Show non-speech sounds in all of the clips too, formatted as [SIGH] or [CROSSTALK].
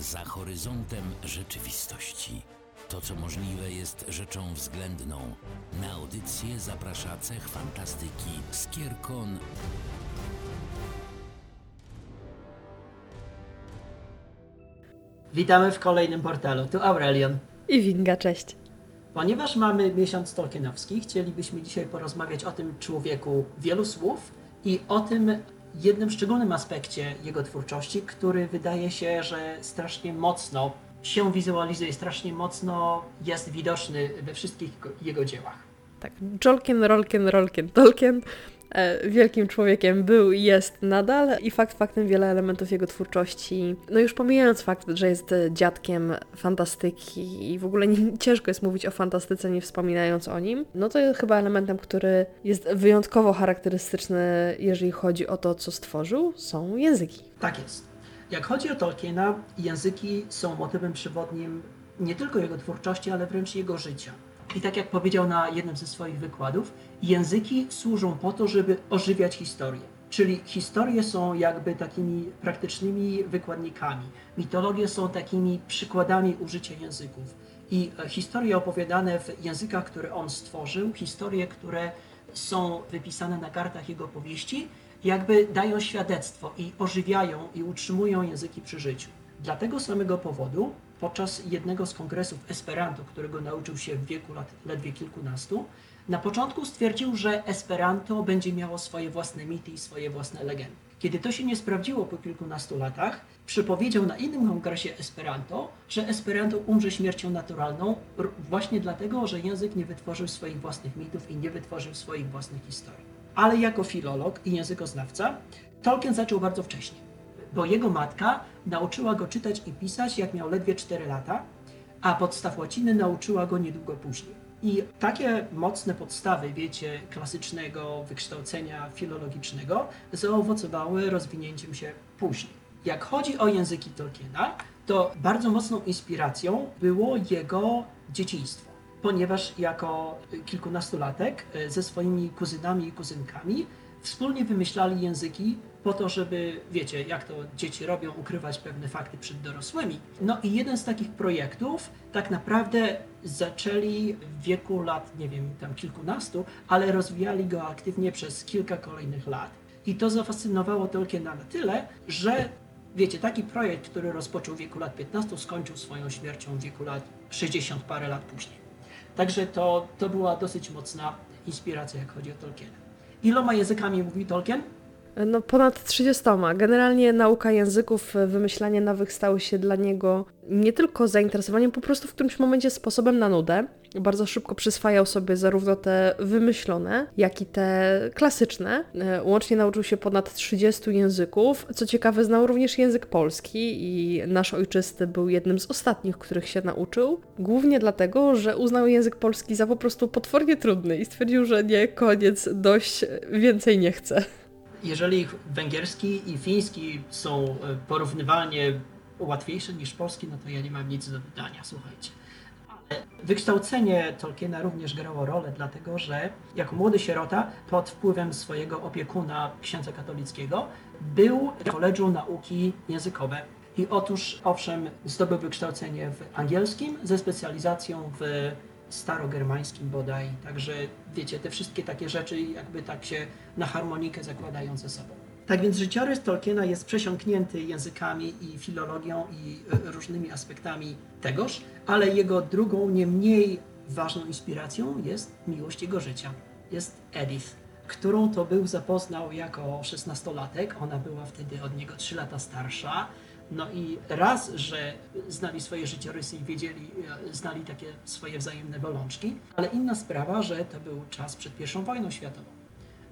za horyzontem rzeczywistości. To, co możliwe, jest rzeczą względną. Na audycję zaprasza cech fantastyki Skierkon Witamy w kolejnym portalu. Tu Aurelion. I Winga, cześć. Ponieważ mamy miesiąc Tolkienowski, chcielibyśmy dzisiaj porozmawiać o tym człowieku wielu słów i o tym jednym szczególnym aspekcie jego twórczości, który wydaje się, że strasznie mocno się wizualizuje, strasznie mocno jest widoczny we wszystkich jego- dziełach. Tak, Jolkien, Rolkien, Rolkien, Tolkien wielkim człowiekiem był i jest nadal i fakt faktem wiele elementów jego twórczości, no już pomijając fakt, że jest e, dziadkiem fantastyki i w ogóle nie, ciężko jest mówić o fantastyce nie wspominając o nim, no to jest chyba elementem, który jest wyjątkowo charakterystyczny, jeżeli chodzi o to, co stworzył, są języki. Tak jest. Jak chodzi o Tolkiena, języki są motywem przewodnim nie tylko jego twórczości, ale wręcz jego życia. I tak jak powiedział na jednym ze swoich wykładów, języki służą po to, żeby ożywiać historię. Czyli historie są jakby takimi praktycznymi wykładnikami. Mitologie są takimi przykładami użycia języków. I e, historie opowiadane w językach, które on stworzył, historie, które są wypisane na kartach jego powieści, jakby dają świadectwo i ożywiają i utrzymują języki przy życiu. Dla tego samego powodu podczas jednego z kongresów Esperanto, którego nauczył się w wieku lat ledwie kilkunastu, na początku stwierdził, że Esperanto będzie miało swoje własne mity i swoje własne legendy. Kiedy to się nie sprawdziło po kilkunastu latach, przypowiedział na innym kongresie Esperanto, że Esperanto umrze śmiercią naturalną właśnie dlatego, że język nie wytworzył swoich własnych mitów i nie wytworzył swoich własnych historii. Ale jako filolog i językoznawca Tolkien zaczął bardzo wcześnie, bo jego matka nauczyła go czytać i pisać, jak miał ledwie 4 lata, a podstaw łaciny nauczyła go niedługo później. I takie mocne podstawy, wiecie, klasycznego wykształcenia filologicznego zaowocowały rozwinięciem się później. Jak chodzi o języki Tolkiena, to bardzo mocną inspiracją było jego dzieciństwo, ponieważ jako kilkunastolatek ze swoimi kuzynami i kuzynkami wspólnie wymyślali języki po to, żeby, wiecie, jak to dzieci robią, ukrywać pewne fakty przed dorosłymi. No i jeden z takich projektów tak naprawdę zaczęli w wieku lat, nie wiem, tam kilkunastu, ale rozwijali go aktywnie przez kilka kolejnych lat. I to zafascynowało Tolkiena na tyle, że wiecie, taki projekt, który rozpoczął w wieku lat 15, skończył swoją śmiercią w wieku lat 60 parę lat później. Także to, to była dosyć mocna inspiracja, jak chodzi o Tolkiena. Iloma językami mówi Tolkien? No ponad 30. Generalnie nauka języków, e, wymyślanie nowych stało się dla niego nie tylko zainteresowaniem, po prostu w którymś momencie sposobem na nudę. Bardzo szybko przyswajał sobie zarówno te wymyślone, jak i te klasyczne. E, Łącznie nauczył się ponad 30 języków. Co ciekawe, znał również język polski i nasz ojczysty był jednym z ostatnich, których się nauczył. Głównie dlatego, że uznał język polski za po prostu potwornie trudny i stwierdził, że nie, koniec, dość, więcej nie chce. Jeżeli węgierski i fiński są e, porównywalnie łatwiejsze niż polski, no to ja nie mam nic do dodania, słuchajcie. Ale wykształcenie Tolkiena również grało rolę, dlatego że jako młody sierota pod wpływem swojego opiekuna, księdza katolickiego, był w koledżu nauki językowe. I otóż, owszem, zdobył wykształcenie w angielskim ze specjalizacją w starogermańskim bodaj. Także wiecie, te wszystkie takie rzeczy jakby tak się na harmonikę zakładają ze sobą. Tak więc życiorys Tolkiena jest przesiąknięty językami i filologią i e, różnymi aspektami tegoż, ale jego drugą, nie mniej ważną inspiracją jest miłość jego życia. Jest Edith, którą to był zapoznał jako szesnastolatek. Ona była wtedy od niego 3 lata starsza. No i raz, że znali swoje życiorysy i wiedzieli, e, znali takie swoje wzajemne bolączki, ale inna sprawa, że to był czas przed I wojną światową.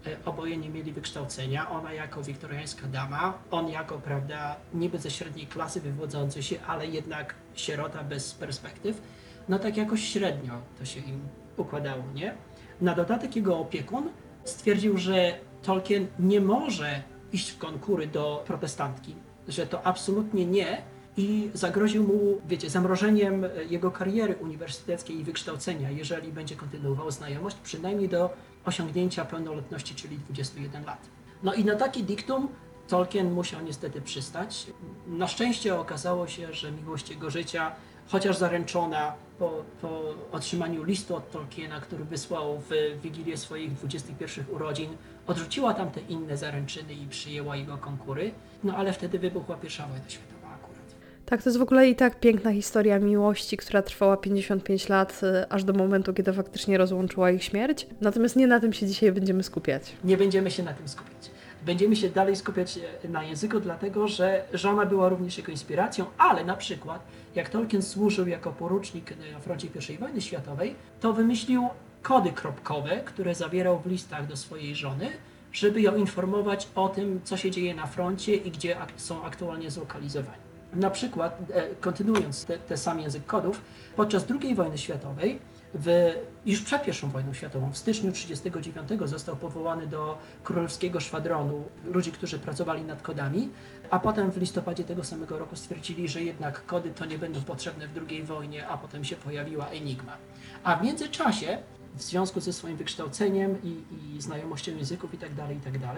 E, Oboje nie mieli wykształcenia, ona jako wiktoriańska dama, on jako, prawda, niby ze średniej klasy wywodzący się, ale jednak sierota bez perspektyw, no tak jakoś średnio to się im układało, nie? Na dodatek jego opiekun stwierdził, że Tolkien nie może iść w konkury do protestantki, że to absolutnie nie i zagroził mu, wiecie, zamrożeniem jego kariery uniwersyteckiej i wykształcenia, jeżeli będzie kontynuował znajomość, przynajmniej do osiągnięcia pełnoletności, czyli 21 lat. No i na taki diktum Tolkien musiał niestety przystać. Na szczęście okazało się, że miłość jego życia, chociaż zaręczona po, po otrzymaniu listu od Tolkiena, który wysłał w wigilię swoich 21 urodzin, odrzuciła tamte inne zaręczyny i przyjęła jego konkury. No ale wtedy wybuchła pierwsza wojna światowa akurat. Tak, to jest w ogóle i tak piękna historia miłości, która trwała 55 lat, y, aż do momentu, kiedy faktycznie rozłączyła ich śmierć. Natomiast nie na tym się dzisiaj będziemy skupiać. Nie będziemy się na tym skupiać. Będziemy się dalej skupiać e, na języku, dlatego że żona była również jego inspiracją, ale na przykład jak Tolkien służył jako porucznik na froncie I wojny światowej, to wymyślił kody kropkowe, które zawierał w listach do swojej żony, żeby ją informować o tym, co się dzieje na froncie i gdzie są aktualnie zlokalizowani. Na przykład, e, kontynuując te, te sam język kodów, podczas II wojny światowej, w, już przed I wojną światową, w styczniu 1939 został powołany do królewskiego szwadronu ludzi, którzy pracowali nad kodami, a potem w listopadzie tego samego roku stwierdzili, że jednak kody to nie będą potrzebne w II wojnie, a potem się pojawiła Enigma. A w międzyczasie, w związku ze swoim wykształceniem i, i znajomością języków itd., itd.,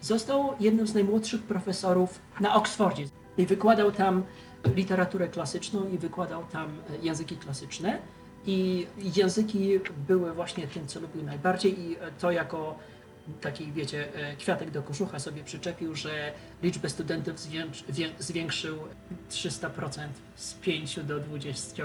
został jednym z najmłodszych profesorów na Oksfordzie i wykładał tam literaturę klasyczną i wykładał tam języki klasyczne. I języki były właśnie tym, co lubił najbardziej i to jako taki, wiecie, e, kwiatek do kożucha sobie przyczepił, że liczbę studentów zwiększ, wię- zwiększył 300% z 5 do 20.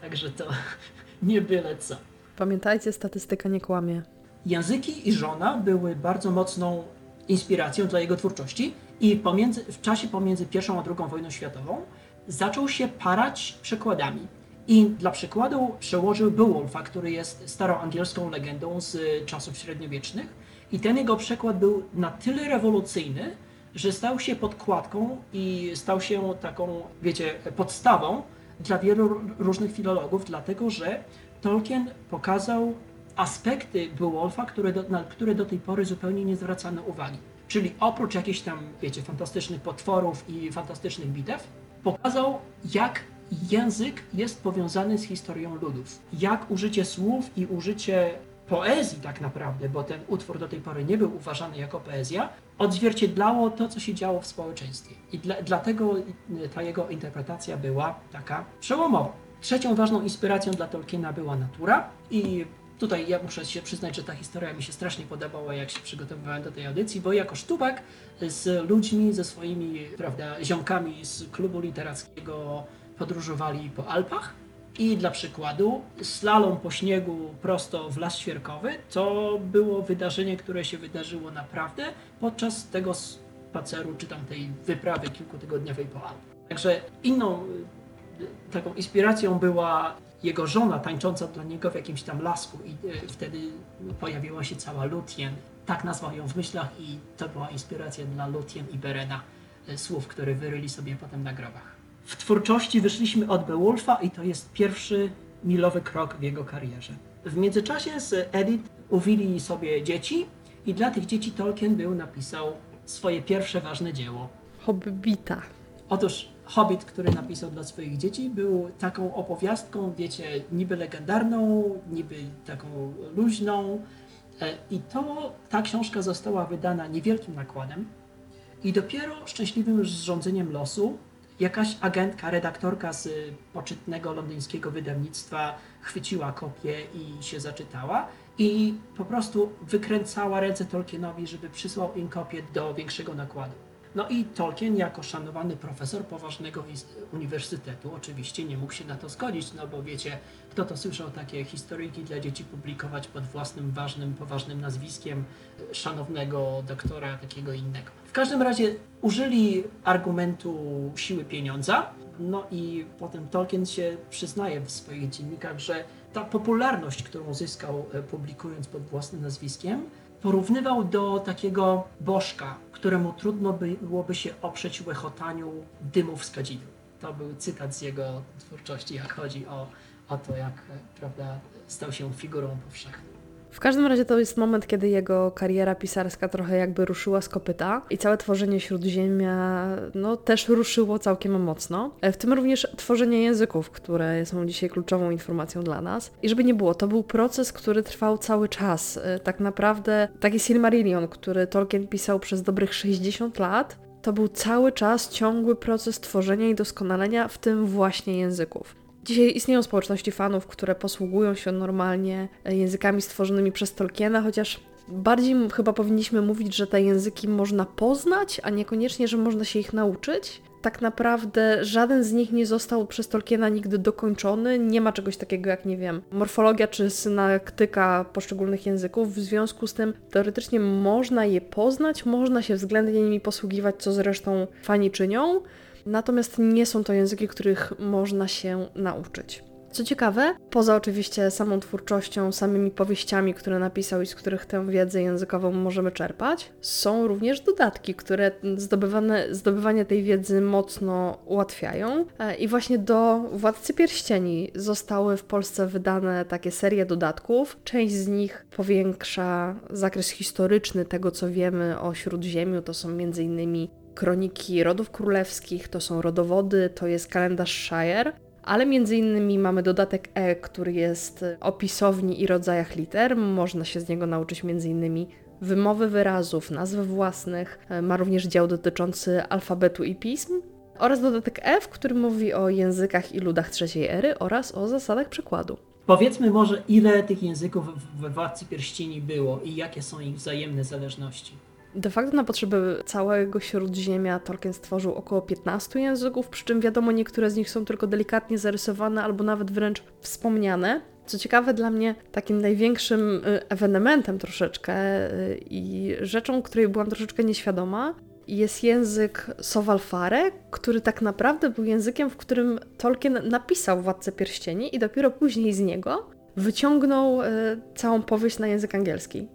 Także to [LAUGHS] nie byle co. Pamiętajcie, statystyka nie kłamie. Języki i żona były bardzo mocną inspiracją dla jego twórczości i pomiędzy, w czasie pomiędzy I a II wojną światową zaczął się parać przekładami. I dla przykładu przełożył Beowulfa, który jest staroangielską legendą z czasów średniowiecznych. I ten jego przekład był na tyle rewolucyjny, że stał się podkładką i stał się taką, wiecie, podstawą dla wielu różnych filologów, dlatego że Tolkien pokazał aspekty Beowulfa, które do, na które do tej pory zupełnie nie zwracano uwagi. Czyli oprócz jakichś tam, wiecie, fantastycznych potworów i fantastycznych bitew, pokazał, jak język jest powiązany z historią ludów. Jak użycie słów i użycie poezji tak naprawdę, bo ten utwór do tej pory nie był uważany jako poezja, odzwierciedlało to, co się działo w społeczeństwie. I dla, dlatego y, ta jego interpretacja była taka przełomowa. Trzecią ważną inspiracją dla Tolkiena była natura i tutaj ja muszę się przyznać, że ta historia mi się strasznie podobała, jak się przygotowywałem do tej audycji, bo jako sztubak z ludźmi, ze swoimi prawda, ziomkami z klubu literackiego podróżowali po Alpach i dla przykładu slalom po śniegu prosto w Las Świerkowy to było wydarzenie, które się wydarzyło naprawdę podczas tego spaceru czy tam tej wyprawy kilkutygodniowej po Alpach. Także inną y, taką inspiracją była jego żona tańcząca dla niego w jakimś tam lasku i y, wtedy pojawiła się cała Lutien. Tak nazwał ją w myślach i to była inspiracja dla Lutien i Berena, y, słów, które wyryli sobie potem na grobach. W twórczości wyszliśmy od Beowulfa i to jest pierwszy milowy krok w jego karierze. W międzyczasie z Edith uwili sobie dzieci i dla tych dzieci Tolkien był napisał swoje pierwsze ważne dzieło. Hobbita. Otóż Hobbit, który napisał dla swoich dzieci, był taką opowiastką, wiecie, niby legendarną, niby taką luźną. E, I to, ta książka została wydana niewielkim nakładem. I dopiero szczęśliwym zrządzeniem losu jakaś agentka, redaktorka z poczytnego londyńskiego wydawnictwa chwyciła kopię i się zaczytała. I po prostu wykręcała ręce Tolkienowi, żeby przysłał im kopię do większego nakładu. No i Tolkien jako szanowany profesor poważnego uniwersytetu oczywiście nie mógł się na to zgodzić, no bo wiecie, kto to słyszał takie historyjki dla dzieci publikować pod własnym ważnym, poważnym nazwiskiem e, szanownego doktora takiego innego. W każdym razie użyli argumentu siły pieniądza, no i potem Tolkien się przyznaje w swoich dziennikach, że ta popularność, którą zyskał e, publikując pod własnym nazwiskiem, porównywał do takiego bożka, któremu trudno byłoby się oprzeć łechotaniu dymów z kadzidła. To był cytat z jego twórczości, jak chodzi o, o to, jak e, prawda, stał się figurą powszechną. W każdym razie to jest moment, kiedy jego kariera pisarska trochę jakby ruszyła z kopyta i całe tworzenie Śródziemia no, też ruszyło całkiem mocno. W tym również tworzenie języków, które są dzisiaj kluczową informacją dla nas. I żeby nie było, to był proces, który trwał cały czas. Tak naprawdę taki Silmarillion, który Tolkien pisał przez dobrych 60 lat, to był cały czas ciągły proces tworzenia i doskonalenia w tym właśnie języków. Dzisiaj istnieją społeczności fanów, które posługują się normalnie językami stworzonymi przez Tolkiena, chociaż bardziej chyba powinniśmy mówić, że te języki można poznać, a niekoniecznie, że można się ich nauczyć. Tak naprawdę żaden z nich nie został przez Tolkiena nigdy dokończony. Nie ma czegoś takiego jak, nie wiem, morfologia czy synaktyka poszczególnych języków. W związku z tym teoretycznie można je poznać, można się względnie nimi posługiwać, co zresztą fani czynią. Natomiast nie są to języki, których można się nauczyć. Co ciekawe, poza oczywiście samą twórczością, samymi powieściami, które napisał i z których tę wiedzę językową możemy czerpać, są również dodatki, które zdobywane, zdobywanie tej wiedzy mocno ułatwiają. E, I właśnie do Władcy Pierścieni zostały w Polsce wydane takie serie dodatków. Część z nich powiększa zakres historyczny tego, co wiemy o Śródziemiu. To są m.in. kroniki rodów królewskich, to są rodowody, to jest kalendarz Shire ale między innymi mamy dodatek E, który jest o pisowni i rodzajach liter. Można się z niego nauczyć między innymi wymowy wyrazów, nazw własnych. Ma również dział dotyczący alfabetu i pism. Oraz dodatek F, który mówi o językach i ludach trzeciej ery oraz o zasadach przekładu. Powiedzmy może, ile tych języków we Władcy Pierścieni było i jakie są ich wzajemne zależności. De facto na potrzeby całego Śródziemia Tolkien stworzył około 15 języków, przy czym wiadomo, niektóre z nich są tylko delikatnie zarysowane albo nawet wręcz wspomniane. Co ciekawe, dla mnie takim największym y, ewenementem troszeczkę y, i rzeczą, której byłam troszeczkę nieświadoma, jest język Sowalfare, który tak naprawdę był językiem, w którym Tolkien napisał Władcę Pierścieni i dopiero później z niego wyciągnął y, całą powieść na język angielski.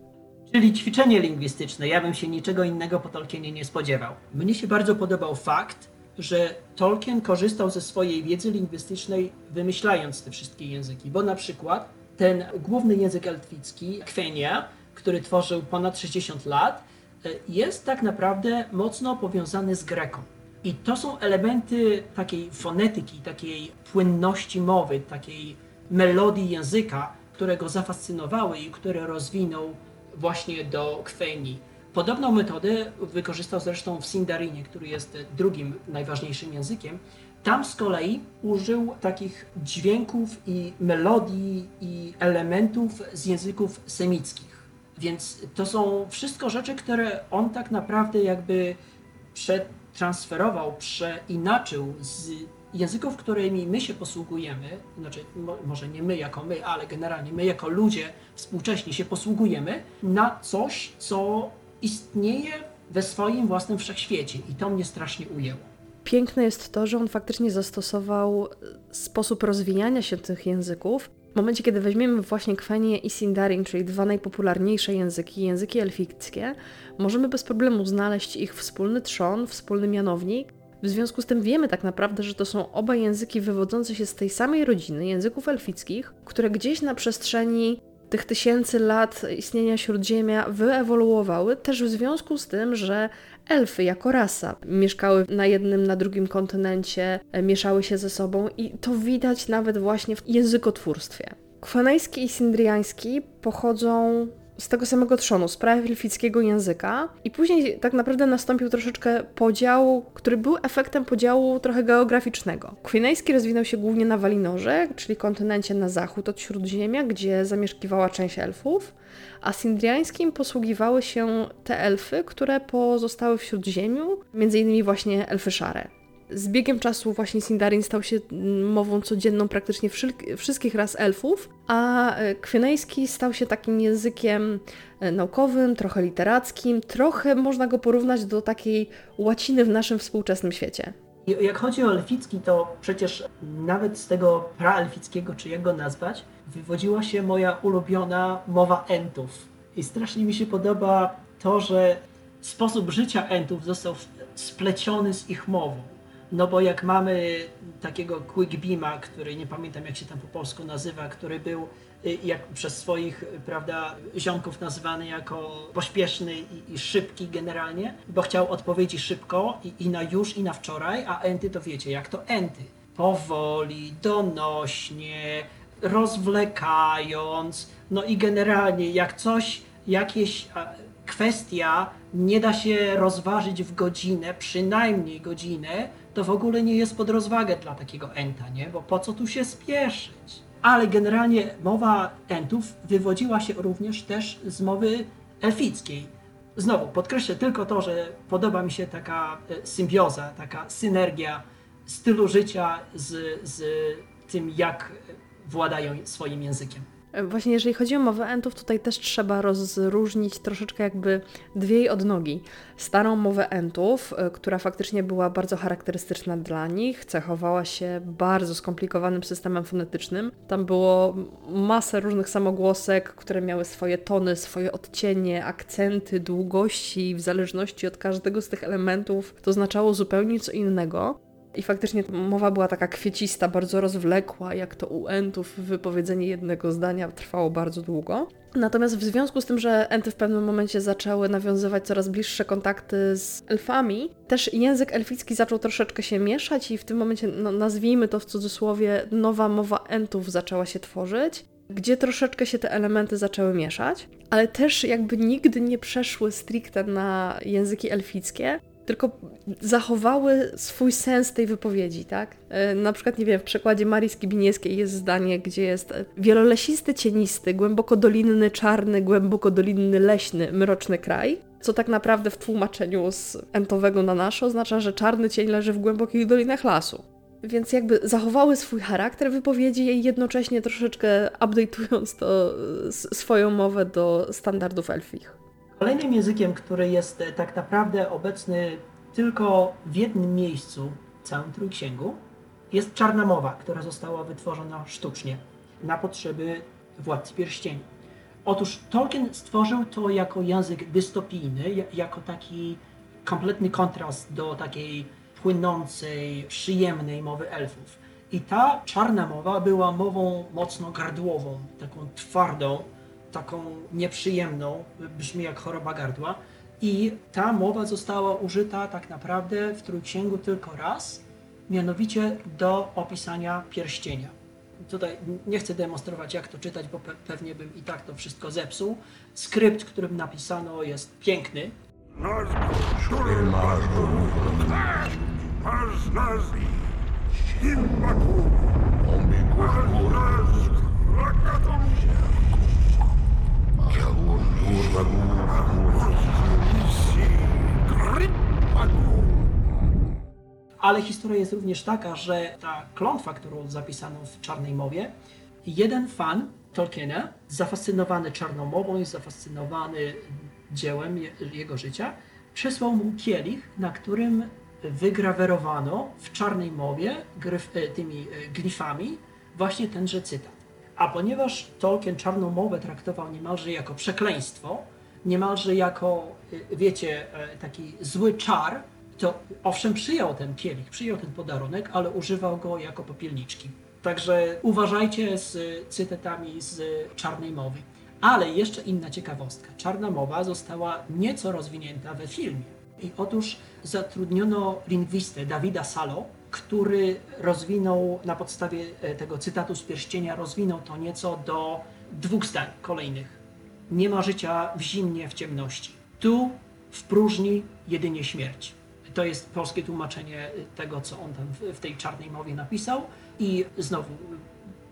Czyli ćwiczenie lingwistyczne. Ja bym się niczego innego po Tolkienie nie spodziewał. Mnie się bardzo podobał fakt, że Tolkien korzystał ze swojej wiedzy lingwistycznej, wymyślając te wszystkie języki, bo na przykład ten główny język elficki, Kwenia, który tworzył ponad 60 lat, e, jest tak naprawdę mocno powiązany z Greką. I to są elementy takiej fonetyki, takiej płynności mowy, takiej melodii języka, które go zafascynowały i które rozwinął właśnie do Kweni. Podobną metodę wykorzystał zresztą w Sindarinie, który jest drugim najważniejszym językiem. Tam z kolei użył takich dźwięków i melodii i elementów z języków semickich. Więc to są wszystko rzeczy, które on tak naprawdę jakby przetransferował, przeinaczył z języków, którymi my się posługujemy, znaczy może nie my jako my, ale generalnie my jako ludzie współcześni się posługujemy, na coś, co istnieje we swoim własnym wszechświecie. I to mnie strasznie ujęło. Piękne jest to, że on faktycznie zastosował sposób rozwijania się tych języków. W momencie, kiedy weźmiemy właśnie Kwenię i Sindarin, czyli dwa najpopularniejsze języki, języki elfickie, możemy bez problemu znaleźć ich wspólny trzon, wspólny mianownik, w związku z tym wiemy tak naprawdę, że to są oba języki wywodzące się z tej samej rodziny języków elfickich, które gdzieś na przestrzeni tych tysięcy lat istnienia Śródziemia wyewoluowały, też w związku z tym, że elfy jako rasa mieszkały na jednym, na drugim kontynencie, e, mieszały się ze sobą i to widać nawet właśnie w językotwórstwie. Kwanejski i sindriański pochodzą z tego samego trzonu, z praelfickiego języka i później tak naprawdę nastąpił troszeczkę podział, który był efektem podziału trochę geograficznego. Kwinejski rozwinął się głównie na Walinorze, czyli kontynencie na zachód od Śródziemia, gdzie zamieszkiwała część elfów, a sindriańskim posługiwały się te elfy, które pozostały w Śródziemiu, między innymi właśnie elfy szare. Z biegiem czasu właśnie Sindarin stał się mową codzienną praktycznie wszystkich ras elfów, a e, kwionejski stał się takim językiem e, naukowym, trochę literackim, trochę można go porównać do takiej łaciny w naszym współczesnym świecie. Jak chodzi o elficki, to przecież nawet z tego praelfickiego, czy jak go nazwać, wywodziła się moja ulubiona mowa entów. I strasznie mi się podoba to, że sposób życia entów został spleciony z ich mową No bo jak mamy takiego Quick Beama, który nie pamiętam jak się tam po polsku nazywa, który był y, jak przez swoich, y, prawda, ziomków nazywany jako pośpieszny i, i szybki generalnie, bo chciał odpowiedzi szybko i, i na już i na wczoraj, a enty to wiecie, jak to enty. Powoli, donośnie, rozwlekając, no i generalnie jak coś, jakieś kwestia nie da się rozważyć w godzinę, przynajmniej godzinę, to w ogóle nie jest pod rozwagę dla takiego enta, nie? Bo po co tu się spieszyć? Ale generalnie mowa entów wywodziła się również też z mowy elfickiej. Znowu, podkreślę tylko to, że podoba mi się taka e, symbioza, taka synergia stylu życia z, z tym, jak władają swoim językiem. Właśnie jeżeli chodzi o mowę entów, tutaj też trzeba rozróżnić troszeczkę jakby dwie odnogi. Starą mowę entów, y, która faktycznie była bardzo charakterystyczna dla nich, cechowała się bardzo skomplikowanym systemem fonetycznym. Tam było masę różnych samogłosek, które miały swoje tony, swoje odcienie, akcenty, długości. W zależności od każdego z tych elementów to oznaczało zupełnie co innego. I faktycznie mowa była taka kwiecista, bardzo rozwlekła, jak to u entów wypowiedzenie jednego zdania trwało bardzo długo. Natomiast w związku z tym, że enty w pewnym momencie zaczęły nawiązywać coraz bliższe kontakty z elfami, też język elficki zaczął troszeczkę się mieszać i w tym momencie, no, nazwijmy to w cudzysłowie, nowa mowa entów zaczęła się tworzyć gdzie troszeczkę się te elementy zaczęły mieszać, ale też jakby nigdy nie przeszły stricte na języki elfickie, tylko zachowały swój sens tej wypowiedzi, tak? E, Na przykład, nie wiem, w przekładzie Marii Skibiniewskiej jest zdanie, gdzie jest e, wielolesisty, cienisty, głęboko dolinny, czarny, głęboko dolinny, leśny, mroczny kraj, co tak naprawdę w tłumaczeniu z entowego na nasze oznacza, że czarny cień leży w głębokich dolinach lasu. Więc jakby zachowały swój charakter wypowiedzi i jednocześnie troszeczkę update'ując to e, swoją mowę do standardów elfich. Kolejnym językiem, który jest e, tak naprawdę obecny tylko w jednym miejscu w całym Trójksięgu, jest czarna mowa, która została wytworzona sztucznie na potrzeby Władcy Pierścieni. Otóż Tolkien stworzył to jako język dystopijny, ja- jako taki kompletny kontrast do takiej płynącej, przyjemnej mowy elfów. I ta czarna mowa była mową mocno gardłową, taką twardą, taką nieprzyjemną, brzmi jak choroba gardła. I ta mowa została użyta tak naprawdę w Trójksięgu tylko raz, mianowicie do opisania pierścienia. Tutaj nie chcę demonstrować, jak to czytać, bo pe- pewnie bym i tak to wszystko zepsuł. Skrypt, którym napisano, jest piękny, Ale historia jest również taka, że ta klątwa, którą zapisano w Czarnej Mowie, jeden fan Tolkiena, zafascynowany Czarną Mową i zafascynowany dziełem je- jego życia, przesłał mu kielich, na którym wygrawerowano w Czarnej Mowie e, tymi e, glifami właśnie tenże cytat. A ponieważ Tolkien Czarną Mowę traktował niemalże jako przekleństwo, niemalże jako, y, wiecie, e, taki zły czar, to owszem przyjął ten kielich, przyjął ten podarunek, ale używał go jako popielniczki. Także uważajcie z cytatami z Czarnej Mowy. Ale jeszcze inna ciekawostka. Czarna Mowa została nieco rozwinięta we filmie. I otóż zatrudniono lingwistę Dawida Salo, który rozwinął na podstawie e, tego cytatu z pierścienia, rozwinął to nieco do dwóch zdań kolejnych. Nie ma życia w zimnie, w ciemności. Tu, w próżni, jedynie śmierć. To jest polskie tłumaczenie tego, co on tam w tej czarnej mowie napisał. I znowu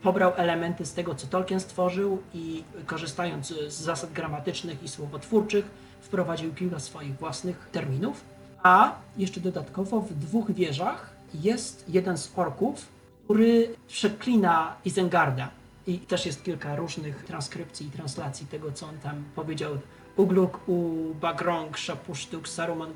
pobrał elementy z tego, co Tolkien stworzył i korzystając z zasad gramatycznych i słowotwórczych, wprowadził kilka swoich własnych terminów. A jeszcze dodatkowo w dwóch wieżach jest jeden z orków, który przeklina Izengarda. I też jest kilka różnych transkrypcji i translacji tego, co on tam powiedział Ugluk u Bagrong, Szapusztuk, Saruman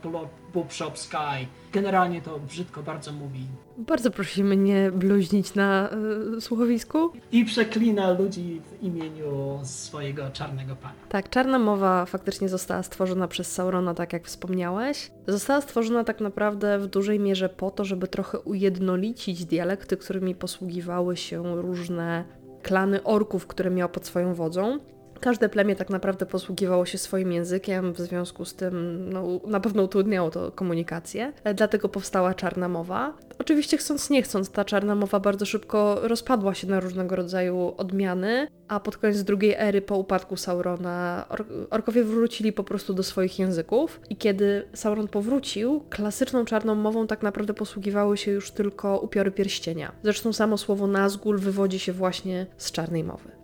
Bubshop Sky. Generalnie to brzydko bardzo mówi. Bardzo prosimy nie bluźnić na y, słuchowisku. I przeklina ludzi w imieniu swojego czarnego pana. Tak, czarna mowa faktycznie została stworzona przez Saurona, tak jak wspomniałeś. Została stworzona tak naprawdę w dużej mierze po to, żeby trochę ujednolicić dialekty, którymi posługiwały się różne klany orków, które miał pod swoją wodzą. Każde plemię tak naprawdę posługiwało się swoim językiem, w związku z tym no, na pewno utrudniało to komunikację. E, Dlatego powstała czarna mowa. Oczywiście chcąc nie chcąc, ta czarna mowa bardzo szybko rozpadła się na różnego rodzaju odmiany, a pod koniec drugiej ery po upadku Saurona or orkowie wrócili po prostu do swoich języków i kiedy Sauron powrócił, klasyczną czarną mową tak naprawdę posługiwały się już tylko upiory pierścienia. Zresztą samo słowo Nazgul wywodzi się właśnie z czarnej mowy.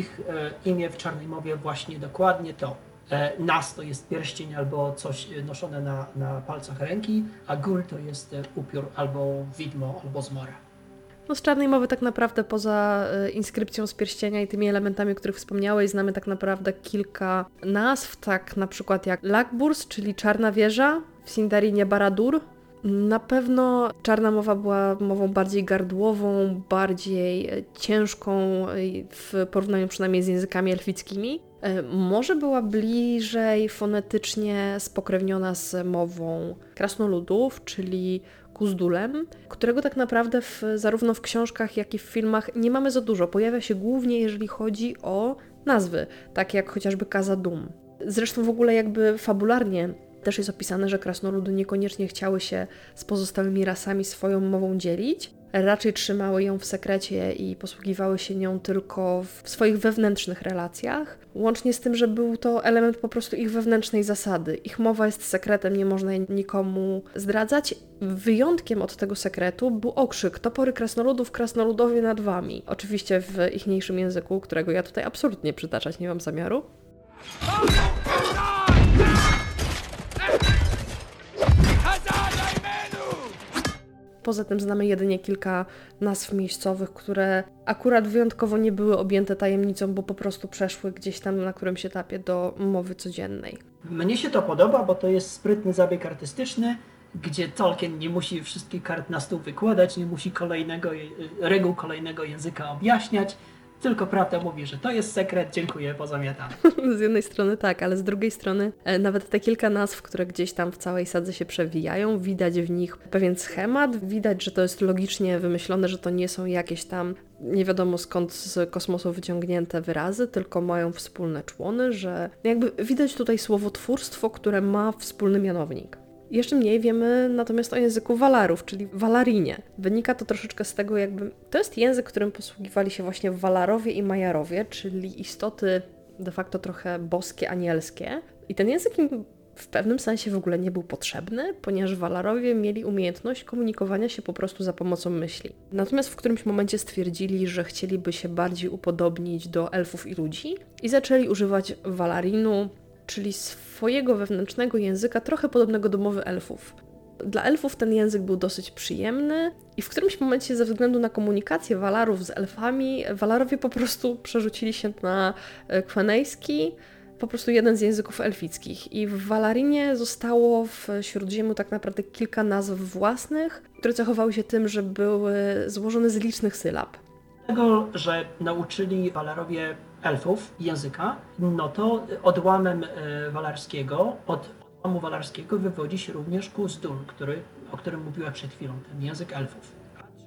Ich e, imię w czarnej mowie właśnie dokładnie to. E, nas to jest pierścień albo coś e, noszone na, na palcach ręki, a gul to jest upiór albo widmo albo zmora. No z czarnej mowy tak naprawdę poza inskrypcją z pierścienia i tymi elementami, o których wspomniałeś, znamy tak naprawdę kilka nazw, tak na przykład jak Lagburs, czyli Czarna Wieża, w Sindarinie Baradur. Na pewno czarna mowa była mową bardziej gardłową, bardziej e, ciężką e, w porównaniu przynajmniej z językami elfickimi. E, Może była bliżej fonetycznie spokrewniona z mową krasnoludów, czyli Kuzdulem, którego tak naprawdę w, zarówno w książkach, jak i w filmach nie mamy za dużo. Pojawia się głównie, jeżeli chodzi o nazwy, takie jak chociażby Kazadum. Zresztą w ogóle jakby fabularnie też jest opisane, że krasnoludy niekoniecznie chciały się z pozostałymi rasami swoją mową dzielić. Raczej trzymały ją w sekrecie i posługiwały się nią tylko w swoich wewnętrznych relacjach. Łącznie z tym, że był to element po prostu ich wewnętrznej zasady. Ich mowa jest sekretem, nie można jej nikomu zdradzać. Wyjątkiem od tego sekretu był okrzyk topory krasnoludów, krasnoludowie nad wami. Oczywiście w ichniejszym języku, którego ja tutaj absolutnie przytaczać nie mam zamiaru. Poza tym znamy jedynie kilka nazw miejscowych, które akurat wyjątkowo nie były objęte tajemnicą, bo po prostu przeszły gdzieś tam na którymś etapie do mowy codziennej. Mnie się to podoba, bo to jest sprytny zabieg artystyczny, gdzie Tolkien nie musi wszystkich kart na stół wykładać, nie musi kolejnego, je- reguł kolejnego języka objaśniać, tylko prawda mówi, że to jest sekret, dziękuję, pozamiatam. [LAUGHS] Z jednej strony tak, ale z drugiej strony e, nawet te kilka nazw, które gdzieś tam w całej sadze się przewijają, widać w nich pewien schemat, widać, że to jest logicznie wymyślone, że to nie są jakieś tam nie wiadomo skąd z kosmosu wyciągnięte wyrazy, tylko mają wspólne człony, że jakby widać tutaj słowotwórstwo, które ma wspólny mianownik. Jeszcze mniej wiemy natomiast o języku Walarów, czyli Walarinie. Wynika to troszeczkę z tego, jakby to jest język, którym posługiwali się właśnie Walarowie i Majarowie, czyli istoty de facto trochę boskie, anielskie. I ten język im w pewnym sensie w ogóle nie był potrzebny, ponieważ Walarowie mieli umiejętność komunikowania się po prostu za pomocą myśli. Natomiast w którymś momencie stwierdzili, że chcieliby się bardziej upodobnić do elfów i ludzi i zaczęli używać Walarinu, czyli swojego wewnętrznego języka, trochę podobnego do mowy elfów. Dla elfów ten język był dosyć przyjemny i w którymś momencie ze względu na komunikację Walarów z elfami, Walarowie po prostu przerzucili się na e, kwenejski, po prostu jeden z języków elfickich. I w Walarinie zostało w Śródziemiu tak naprawdę kilka nazw własnych, które cechowały się tym, że były złożone z licznych sylab. Tego, że nauczyli Walarowie elfów języka, no to odłamem e, walarskiego, od odłamu walarskiego wywodzi się również Kuzdul, który, o którym mówiła przed chwilą, ten język elfów.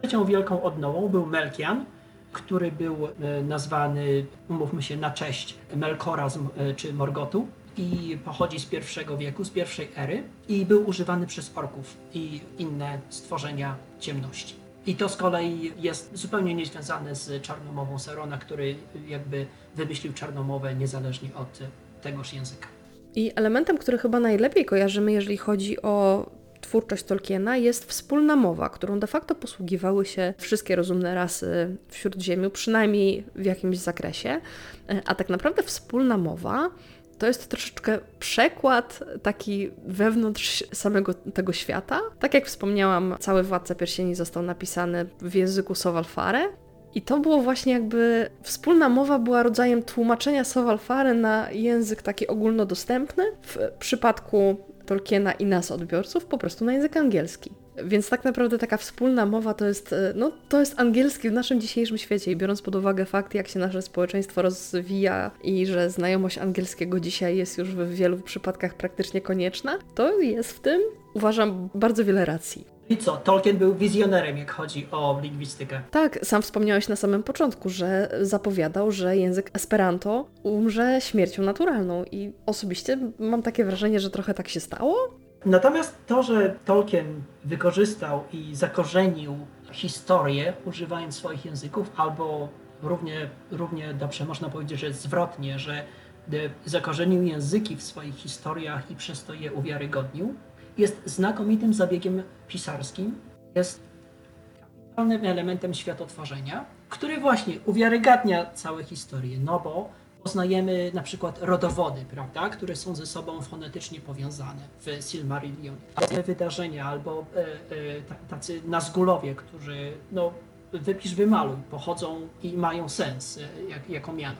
Trzecią wielką odnową był Melkian, który był e, nazwany, umówmy się, na cześć Melkora e, czy Morgotu i pochodzi z pierwszego wieku, z pierwszej ery i był używany przez orków i inne stworzenia ciemności. I to z kolei jest zupełnie niezwiązane z czarnomową Saurona, który jakby wymyślił czarnomowę niezależnie od tegoż języka. I elementem, który chyba najlepiej kojarzymy, jeżeli chodzi o twórczość Tolkiena, jest wspólna mowa, którą de facto posługiwały się wszystkie rozumne rasy w Śródziemiu, przynajmniej w jakimś zakresie. E, A tak naprawdę wspólna mowa to jest troszeczkę przekład taki wewnątrz samego tego świata. Tak jak wspomniałam, cały Władca Pierścieni został napisany w języku Sowalfare. I to było właśnie jakby wspólna mowa była rodzajem tłumaczenia Sowalfary na język taki ogólnodostępny. W przypadku Tolkiena i nas odbiorców po prostu na język angielski. Więc tak naprawdę taka wspólna mowa to jest, e, no, to jest angielski w naszym dzisiejszym świecie i biorąc pod uwagę fakt, jak się nasze społeczeństwo rozwija i że znajomość angielskiego dzisiaj jest już w wielu przypadkach praktycznie konieczna, to jest w tym, uważam, bardzo wiele racji. I co, Tolkien był wizjonerem, jak chodzi o lingwistykę. Tak, sam wspomniałeś na samym początku, że zapowiadał, że język Esperanto umrze śmiercią naturalną i osobiście mam takie wrażenie, że trochę tak się stało. Natomiast to, że Tolkien wykorzystał i zakorzenił historię, używając swoich języków, albo równie, równie dobrze można powiedzieć, że zwrotnie, że e, zakorzenił języki w swoich historiach i przez to je uwiarygodnił, jest znakomitym zabiegiem pisarskim, jest kapitalnym elementem światotworzenia, który właśnie uwiarygadnia całe historie, no bo poznajemy na przykład rodowody, prawda, które są ze sobą fonetycznie powiązane w Silmarillionie. Te wydarzenia albo e, e, ta- tacy nazgulowie, którzy, no, wypisz, wymaluj, pochodzą i mają sens e, jak, jako miano.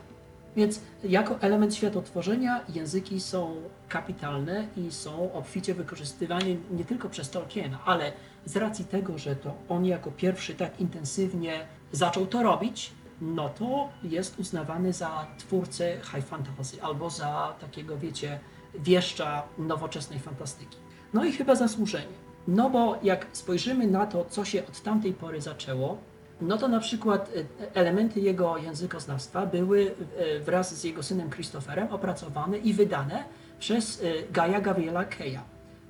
Więc jako element światotworzenia języki są kapitalne i są obficie wykorzystywane nie tylko przez Tolkiena, ale z racji tego, że to on jako pierwszy tak intensywnie zaczął to robić, no to jest uznawany za twórcę high fantasy albo za takiego, wiecie, wieszcza nowoczesnej fantastyki. No i chyba zasłużenie. No bo jak spojrzymy na to, co się od tamtej pory zaczęło, no to na przykład e, elementy jego językoznawstwa były e, wraz z jego synem Christopherem opracowane i wydane przez e, Gaia Gabriela Keya,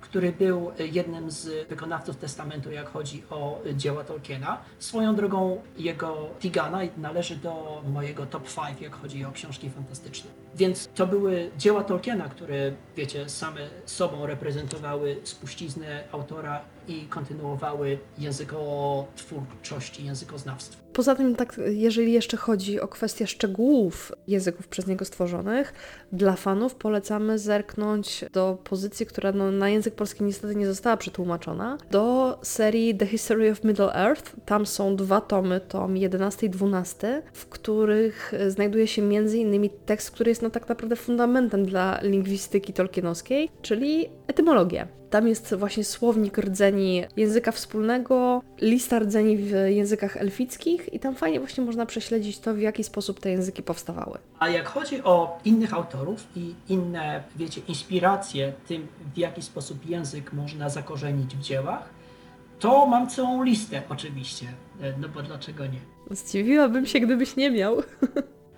który był jednym z wykonawców testamentu, jak chodzi o dzieła Tolkiena. Swoją drogą jego Tigana należy do mojego top 5, jak chodzi o książki fantastyczne. Więc to były dzieła Tolkiena, które, wiecie, same sobą reprezentowały spuściznę autora i kontynuowały językotwórczość i językoznawstwo. Poza tym, tak, jeżeli jeszcze chodzi o kwestię szczegółów języków przez niego stworzonych, dla fanów polecamy zerknąć do pozycji, która no, na język polski niestety nie została przetłumaczona, do serii The History of Middle Earth. Tam są dwa tomy, tom 11 i 12, w których e, znajduje się m.in. tekst, który jest no, tak naprawdę fundamentem dla lingwistyki tolkienowskiej, czyli etymologia. Tam jest właśnie słownik rdzeni języka wspólnego, lista rdzeni w językach elfickich i tam fajnie właśnie można prześledzić to, w jaki sposób te języki powstawały. A jak chodzi o innych autorów i inne, wiecie, inspiracje tym, w jaki sposób język można zakorzenić w dziełach, to mam całą listę oczywiście, e, no bo dlaczego nie? Zdziwiłabym się, gdybyś nie miał.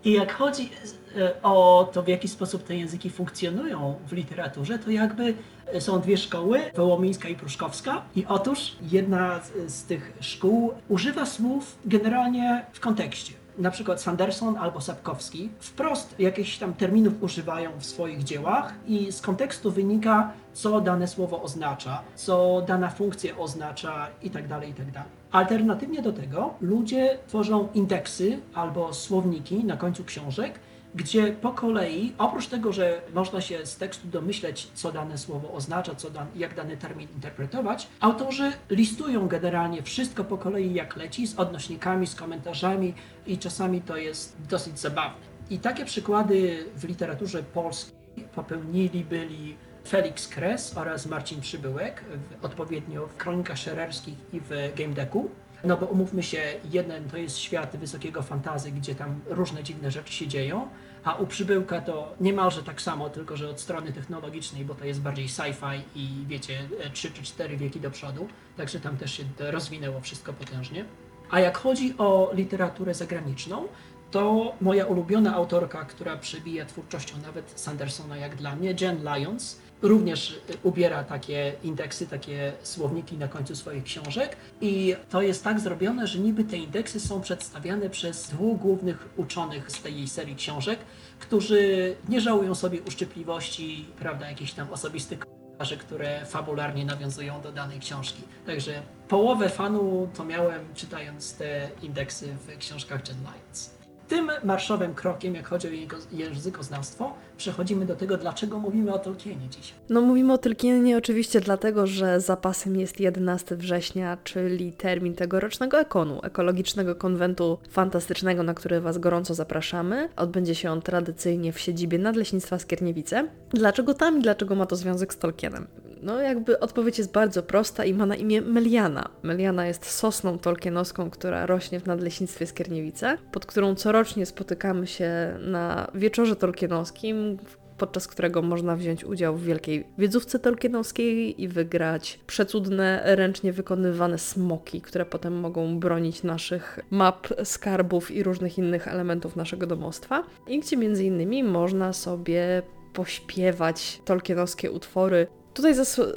I jak chodzi e, o to, w jaki sposób te języki funkcjonują w literaturze, to jakby są dwie szkoły, Wołomińska i Pruszkowska. I otóż jedna z, z tych szkół używa słów generalnie w kontekście. Na przykład Sanderson albo Sapkowski wprost jakichś tam terminów używają w swoich dziełach i z kontekstu wynika, co dane słowo oznacza, co dana funkcja oznacza itd. itd. Alternatywnie do tego ludzie tworzą indeksy albo słowniki na końcu książek, gdzie po kolei, oprócz tego, że można się z tekstu domyśleć, co dane słowo oznacza, co dan, jak dany termin interpretować, autorzy listują generalnie wszystko po kolei jak leci, z odnośnikami, z komentarzami i czasami to jest dosyć zabawne. I takie przykłady w literaturze polskiej popełnili byli Felix Kres oraz Marcin Przybyłek, odpowiednio w Kronikach Szererskich i w Game Decku. No bo umówmy się, jeden to jest świat wysokiego fantazy, gdzie tam różne dziwne rzeczy się dzieją, a u Przybyłka to niemalże tak samo, tylko że od strony technologicznej, bo to jest bardziej sci-fi i wiecie, 3 czy 4 wieki do przodu, także tam też się rozwinęło wszystko potężnie. A jak chodzi o literaturę zagraniczną, to moja ulubiona autorka, która przebija twórczością nawet Sandersona jak dla mnie, Jen Lyons, również y, ubiera takie indeksy, takie słowniki na końcu swoich książek i to jest tak zrobione, że niby te indeksy są przedstawiane przez dwóch głównych uczonych z tej serii książek, którzy nie żałują sobie uszczypliwości, prawda, jakichś tam osobistych komentarzy, które fabularnie nawiązują do danej książki. Także połowę fanu to miałem czytając te indeksy w książkach Jen Lyons. Tym marszowym krokiem, jak chodzi o jego językoznawstwo, przechodzimy do tego, dlaczego mówimy o Tolkienie dzisiaj. No mówimy o Tolkienie oczywiście dlatego, że zapasem jest 11 września, czyli termin tegorocznego ekonu, ekologicznego konwentu fantastycznego, na który Was gorąco zapraszamy. Odbędzie się on tradycyjnie w siedzibie Nadleśnictwa Skierniewice. Dlaczego tam i dlaczego ma to związek z Tolkienem? No jakby odpowiedź jest bardzo prosta i ma na imię Meliana. Meliana jest sosną tolkienowską, która rośnie w Nadleśnictwie Skierniewice, pod którą corocznie spotykamy się na wieczorze tolkienowskim, podczas którego można wziąć udział w wielkiej wiedzówce tolkienowskiej i wygrać przecudne, ręcznie wykonywane smoki, które potem mogą bronić naszych map, skarbów i różnych innych elementów naszego domostwa. I gdzie między innymi można sobie pośpiewać tolkienowskie utwory. Tutaj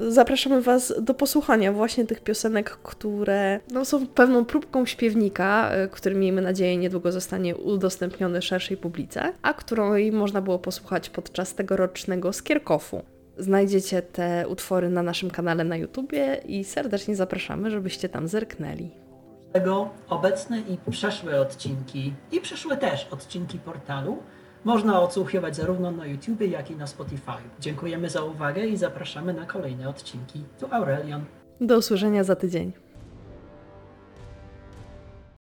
zapraszamy Was do posłuchania właśnie tych piosenek, które no, są pewną próbką śpiewnika, y, który miejmy nadzieję niedługo zostanie udostępniony szerszej publice, a której można było posłuchać podczas tegorocznego Skierkofu. Znajdziecie te utwory na naszym kanale na YouTubie i serdecznie zapraszamy, żebyście tam zerknęli. tego obecne i przeszłe odcinki, i przyszłe też odcinki portalu można odsłuchiwać zarówno na YouTube, jak i na Spotify. Dziękujemy za uwagę i zapraszamy na kolejne odcinki. Tu Aurelian. Do usłyszenia za tydzień.